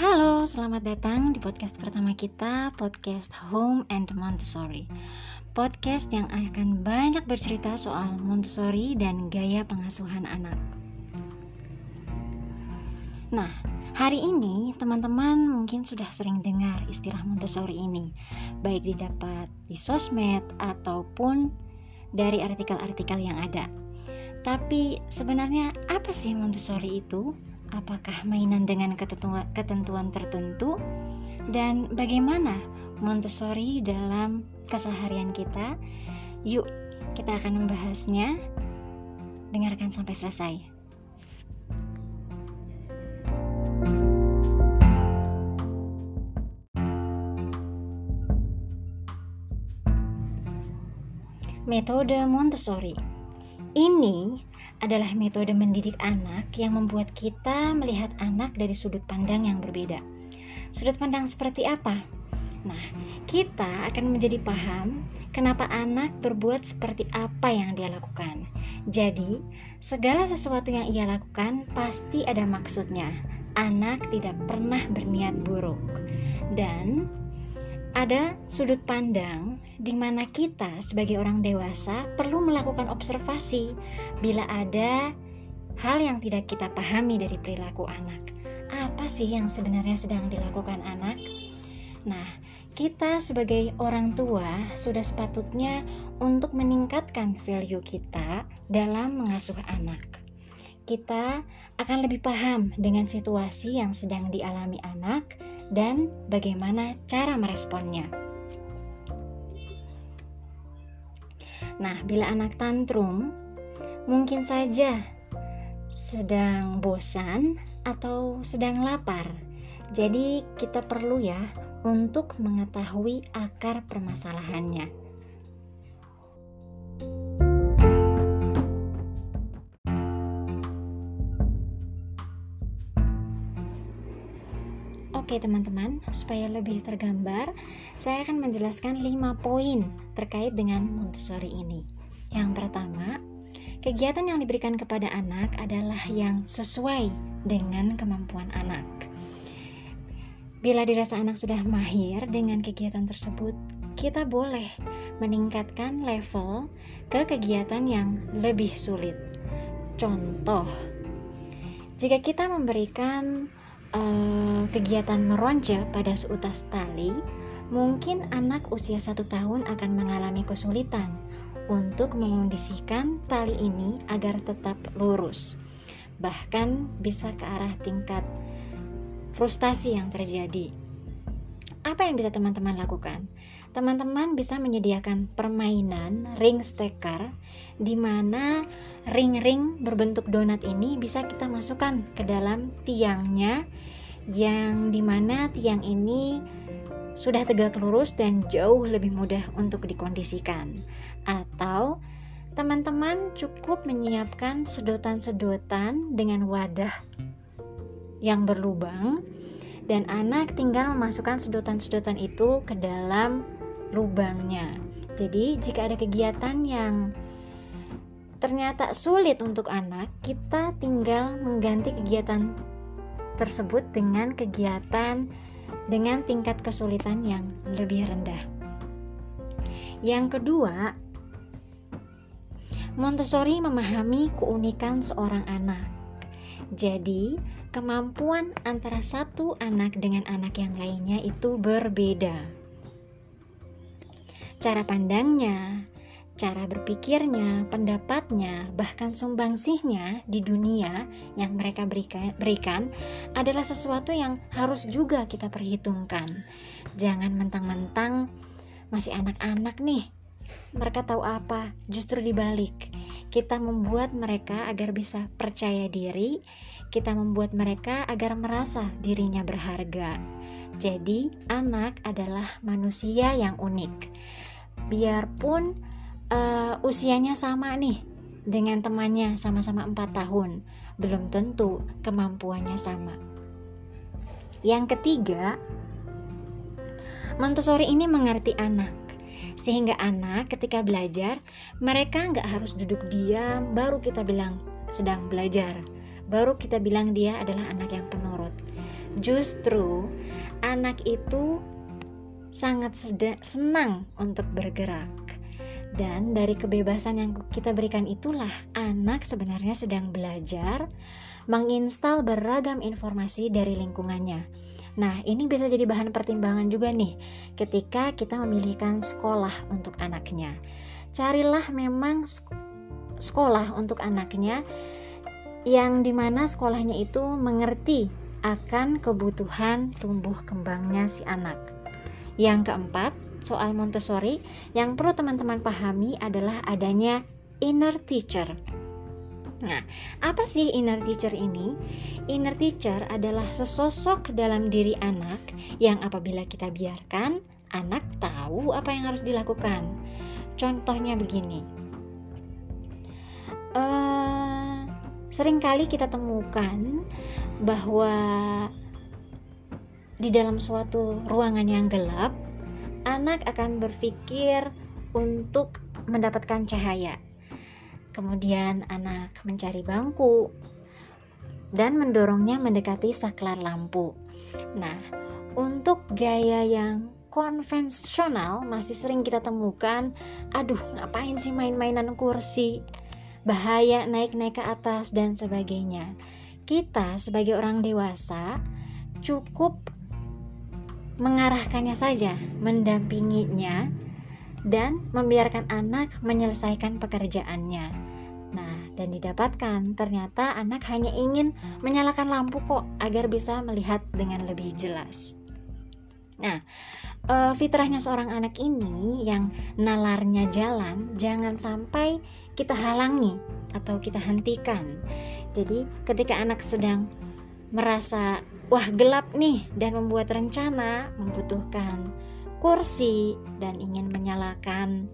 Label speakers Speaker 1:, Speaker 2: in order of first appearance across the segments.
Speaker 1: Halo, selamat datang di podcast pertama kita, podcast Home and Montessori. Podcast yang akan banyak bercerita soal Montessori dan gaya pengasuhan anak. Nah, hari ini teman-teman mungkin sudah sering dengar istilah Montessori ini, baik didapat di sosmed ataupun dari artikel-artikel yang ada. Tapi sebenarnya apa sih Montessori itu? Apakah mainan dengan ketentuan, ketentuan tertentu dan bagaimana Montessori dalam keseharian kita. Yuk, kita akan membahasnya. Dengarkan sampai selesai. Metode Montessori. Ini adalah metode mendidik anak yang membuat kita melihat anak dari sudut pandang yang berbeda. Sudut pandang seperti apa? Nah, kita akan menjadi paham kenapa anak berbuat seperti apa yang dia lakukan. Jadi, segala sesuatu yang ia lakukan pasti ada maksudnya. Anak tidak pernah berniat buruk. Dan ada sudut pandang di mana kita sebagai orang dewasa perlu melakukan observasi bila ada hal yang tidak kita pahami dari perilaku anak. Apa sih yang sebenarnya sedang dilakukan anak? Nah, kita sebagai orang tua sudah sepatutnya untuk meningkatkan value kita dalam mengasuh anak. Kita akan lebih paham dengan situasi yang sedang dialami anak dan bagaimana cara meresponnya. Nah, bila anak tantrum, mungkin saja sedang bosan atau sedang lapar. Jadi, kita perlu ya untuk mengetahui akar permasalahannya. Oke teman-teman, supaya lebih tergambar, saya akan menjelaskan 5 poin terkait dengan Montessori ini. Yang pertama, kegiatan yang diberikan kepada anak adalah yang sesuai dengan kemampuan anak. Bila dirasa anak sudah mahir dengan kegiatan tersebut, kita boleh meningkatkan level ke kegiatan yang lebih sulit. Contoh, jika kita memberikan uh, kegiatan meronce pada seutas tali, mungkin anak usia satu tahun akan mengalami kesulitan untuk mengondisikan tali ini agar tetap lurus. Bahkan bisa ke arah tingkat frustasi yang terjadi. Apa yang bisa teman-teman lakukan? Teman-teman bisa menyediakan permainan ring stacker di mana ring-ring berbentuk donat ini bisa kita masukkan ke dalam tiangnya yang di mana tiang ini sudah tegak lurus dan jauh lebih mudah untuk dikondisikan atau teman-teman cukup menyiapkan sedotan-sedotan dengan wadah yang berlubang dan anak tinggal memasukkan sedotan-sedotan itu ke dalam lubangnya. Jadi, jika ada kegiatan yang ternyata sulit untuk anak, kita tinggal mengganti kegiatan tersebut dengan kegiatan dengan tingkat kesulitan yang lebih rendah. Yang kedua, Montessori memahami keunikan seorang anak. Jadi, kemampuan antara satu anak dengan anak yang lainnya itu berbeda cara pandangnya, cara berpikirnya, pendapatnya, bahkan sumbangsihnya di dunia yang mereka berikan, berikan adalah sesuatu yang harus juga kita perhitungkan. Jangan mentang-mentang masih anak-anak nih. Mereka tahu apa? Justru dibalik. Kita membuat mereka agar bisa percaya diri, kita membuat mereka agar merasa dirinya berharga. Jadi, anak adalah manusia yang unik biarpun uh, usianya sama nih dengan temannya sama-sama 4 tahun belum tentu kemampuannya sama yang ketiga Montessori ini mengerti anak sehingga anak ketika belajar mereka nggak harus duduk diam baru kita bilang sedang belajar baru kita bilang dia adalah anak yang penurut Justru anak itu sangat senang untuk bergerak. Dan dari kebebasan yang kita berikan itulah anak sebenarnya sedang belajar menginstal beragam informasi dari lingkungannya. Nah, ini bisa jadi bahan pertimbangan juga nih ketika kita memilihkan sekolah untuk anaknya. Carilah memang sekolah untuk anaknya yang di mana sekolahnya itu mengerti akan kebutuhan tumbuh kembangnya si anak. Yang keempat, soal Montessori yang perlu teman-teman pahami adalah adanya inner teacher. Nah, apa sih inner teacher ini? Inner teacher adalah sesosok dalam diri anak yang apabila kita biarkan, anak tahu apa yang harus dilakukan. Contohnya begini, uh, sering kali kita temukan bahwa di dalam suatu ruangan yang gelap, anak akan berpikir untuk mendapatkan cahaya. Kemudian anak mencari bangku dan mendorongnya mendekati saklar lampu. Nah, untuk gaya yang konvensional masih sering kita temukan, aduh ngapain sih main-mainan kursi? Bahaya naik-naik ke atas dan sebagainya. Kita sebagai orang dewasa cukup mengarahkannya saja, mendampinginya, dan membiarkan anak menyelesaikan pekerjaannya. Nah, dan didapatkan ternyata anak hanya ingin menyalakan lampu kok agar bisa melihat dengan lebih jelas. Nah, e, fitrahnya seorang anak ini yang nalarnya jalan, jangan sampai kita halangi atau kita hentikan. Jadi, ketika anak sedang merasa wah gelap nih dan membuat rencana membutuhkan kursi dan ingin menyalakan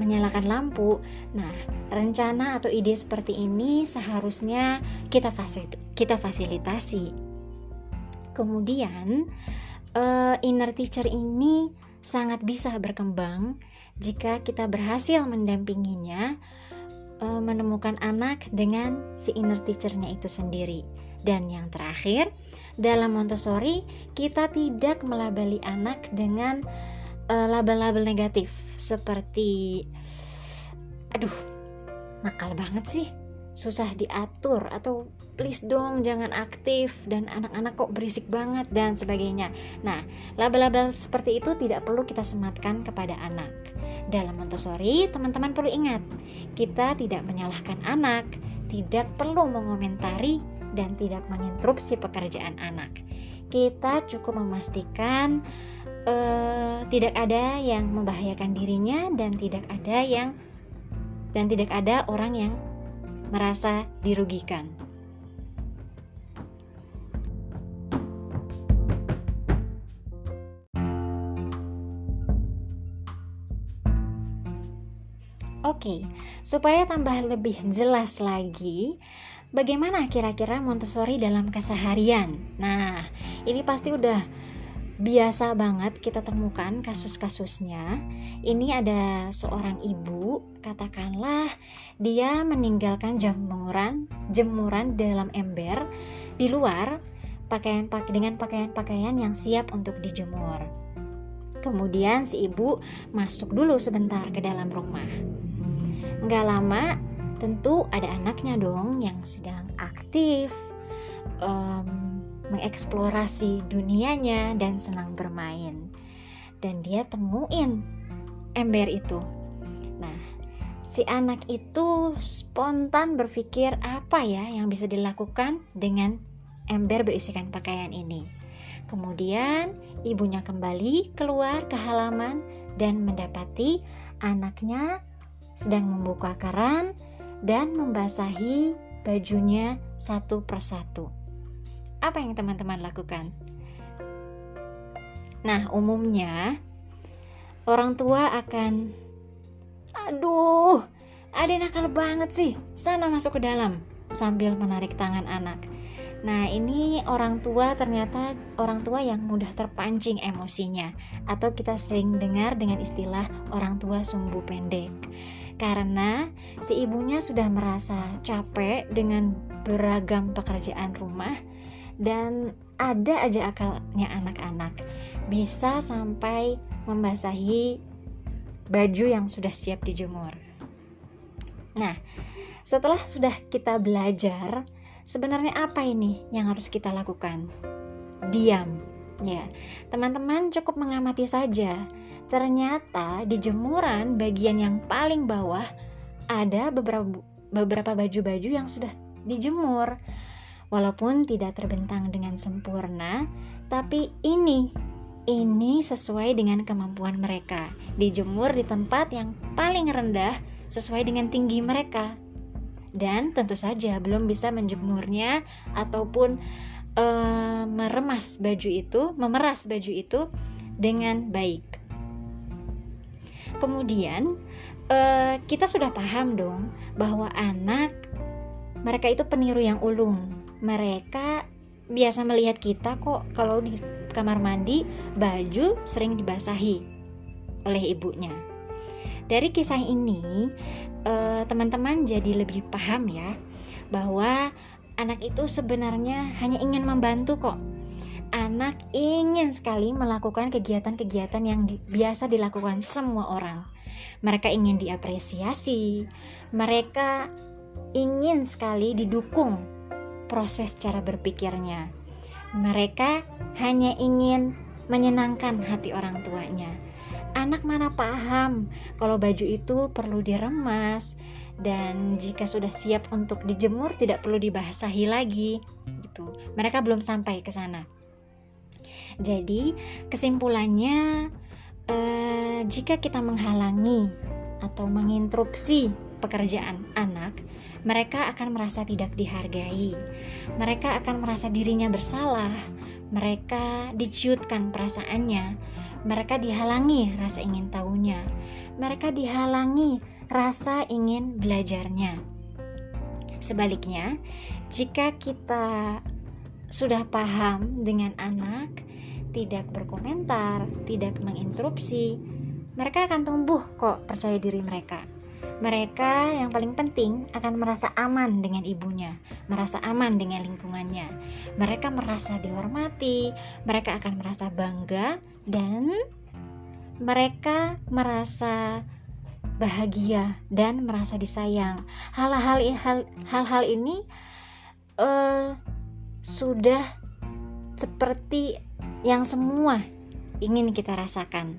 Speaker 1: menyalakan lampu. Nah, rencana atau ide seperti ini seharusnya kita fasil kita fasilitasi. Kemudian, uh, inner teacher ini sangat bisa berkembang jika kita berhasil mendampinginya uh, menemukan anak dengan si inner teachernya itu sendiri. Dan yang terakhir, dalam Montessori kita tidak melabeli anak dengan uh, label-label negatif seperti aduh, nakal banget sih. Susah diatur atau please dong jangan aktif dan anak-anak kok berisik banget dan sebagainya. Nah, label-label seperti itu tidak perlu kita sematkan kepada anak. Dalam Montessori, teman-teman perlu ingat, kita tidak menyalahkan anak, tidak perlu mengomentari dan tidak menginterupsi pekerjaan anak. Kita cukup memastikan uh, tidak ada yang membahayakan dirinya dan tidak ada yang dan tidak ada orang yang merasa dirugikan. Oke, supaya tambah lebih jelas lagi, Bagaimana kira-kira Montessori dalam keseharian? Nah, ini pasti udah biasa banget kita temukan kasus-kasusnya. Ini ada seorang ibu, katakanlah dia meninggalkan jemuran, jemuran dalam ember di luar pakaian dengan pakaian-pakaian yang siap untuk dijemur. Kemudian si ibu masuk dulu sebentar ke dalam rumah. Nggak lama tentu ada anaknya dong yang sedang aktif um, mengeksplorasi dunianya dan senang bermain. Dan dia temuin ember itu. Nah si anak itu spontan berpikir apa ya yang bisa dilakukan dengan ember berisikan pakaian ini. Kemudian ibunya kembali keluar ke halaman dan mendapati anaknya sedang membuka keran dan membasahi bajunya satu persatu. Apa yang teman-teman lakukan? Nah, umumnya orang tua akan aduh, ada nakal banget sih. Sana masuk ke dalam sambil menarik tangan anak. Nah, ini orang tua ternyata orang tua yang mudah terpancing emosinya atau kita sering dengar dengan istilah orang tua sumbu pendek. Karena si ibunya sudah merasa capek dengan beragam pekerjaan rumah dan ada aja akalnya anak-anak bisa sampai membasahi baju yang sudah siap dijemur. Nah, setelah sudah kita belajar, sebenarnya apa ini yang harus kita lakukan? Diam. Ya, teman-teman cukup mengamati saja. Ternyata di jemuran bagian yang paling bawah ada beberapa beberapa baju-baju yang sudah dijemur. Walaupun tidak terbentang dengan sempurna, tapi ini ini sesuai dengan kemampuan mereka. Dijemur di tempat yang paling rendah sesuai dengan tinggi mereka. Dan tentu saja belum bisa menjemurnya ataupun uh, meremas baju itu, memeras baju itu dengan baik. Kemudian uh, kita sudah paham dong bahwa anak mereka itu peniru yang ulung. Mereka biasa melihat kita kok kalau di kamar mandi baju sering dibasahi oleh ibunya. Dari kisah ini, eh, teman-teman jadi lebih paham ya bahwa anak itu sebenarnya hanya ingin membantu kok. Anak ingin sekali melakukan kegiatan-kegiatan yang di, biasa dilakukan semua orang. Mereka ingin diapresiasi, mereka ingin sekali didukung proses cara berpikirnya. Mereka hanya ingin menyenangkan hati orang tuanya. Anak mana paham kalau baju itu perlu diremas dan jika sudah siap untuk dijemur tidak perlu dibasahi lagi gitu. Mereka belum sampai ke sana. Jadi, kesimpulannya eh, jika kita menghalangi atau menginterupsi pekerjaan anak, mereka akan merasa tidak dihargai. Mereka akan merasa dirinya bersalah. Mereka diciutkan perasaannya. Mereka dihalangi rasa ingin tahunya. Mereka dihalangi rasa ingin belajarnya. Sebaliknya, jika kita sudah paham dengan anak, tidak berkomentar, tidak menginterupsi, mereka akan tumbuh kok percaya diri mereka. Mereka yang paling penting akan merasa aman dengan ibunya, merasa aman dengan lingkungannya. Mereka merasa dihormati, mereka akan merasa bangga, dan mereka merasa bahagia dan merasa disayang. Hal-hal hal-hal ini uh, sudah seperti yang semua ingin kita rasakan.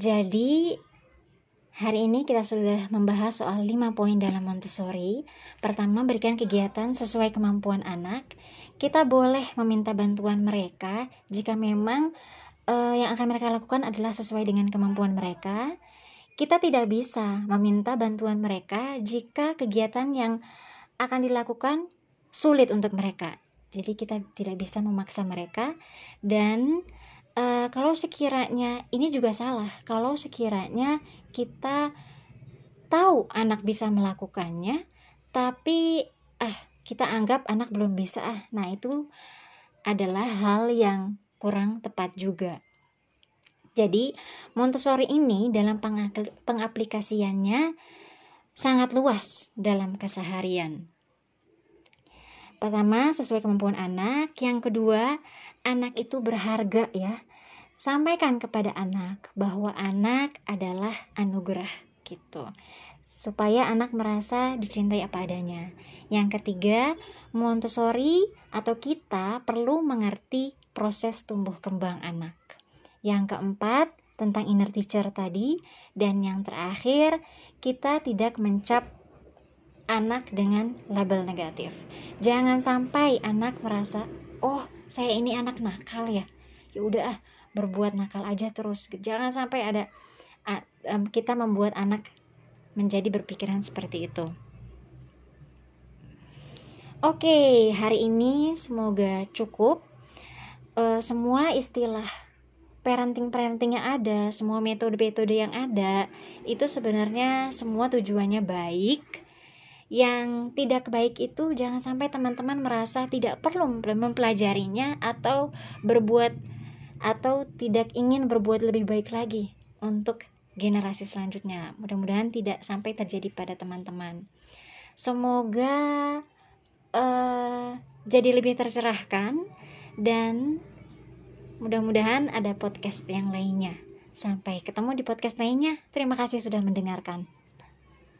Speaker 1: Jadi hari ini kita sudah membahas soal 5 poin dalam Montessori. Pertama, berikan kegiatan sesuai kemampuan anak. Kita boleh meminta bantuan mereka jika memang uh, yang akan mereka lakukan adalah sesuai dengan kemampuan mereka. Kita tidak bisa meminta bantuan mereka jika kegiatan yang akan dilakukan sulit untuk mereka. Jadi kita tidak bisa memaksa mereka. Dan uh, kalau sekiranya ini juga salah. Kalau sekiranya kita tahu anak bisa melakukannya tapi ah kita anggap anak belum bisa ah nah itu adalah hal yang kurang tepat juga jadi Montessori ini dalam pengaplikasiannya sangat luas dalam keseharian. Pertama, sesuai kemampuan anak. Yang kedua, anak itu berharga ya. Sampaikan kepada anak bahwa anak adalah anugerah gitu. Supaya anak merasa dicintai apa adanya. Yang ketiga, Montessori atau kita perlu mengerti proses tumbuh kembang anak. Yang keempat, tentang inner teacher tadi dan yang terakhir kita tidak mencap anak dengan label negatif. Jangan sampai anak merasa, "Oh, saya ini anak nakal ya." Ya udah ah, berbuat nakal aja terus jangan sampai ada kita membuat anak menjadi berpikiran seperti itu oke hari ini semoga cukup uh, semua istilah parenting-parenting yang ada, semua metode-metode yang ada, itu sebenarnya semua tujuannya baik. yang tidak baik itu jangan sampai teman-teman merasa tidak perlu mempelajarinya atau berbuat atau tidak ingin berbuat lebih baik lagi untuk generasi selanjutnya. Mudah-mudahan tidak sampai terjadi pada teman-teman. Semoga uh, jadi lebih tercerahkan dan mudah-mudahan ada podcast yang lainnya. Sampai ketemu di podcast lainnya. Terima kasih sudah mendengarkan.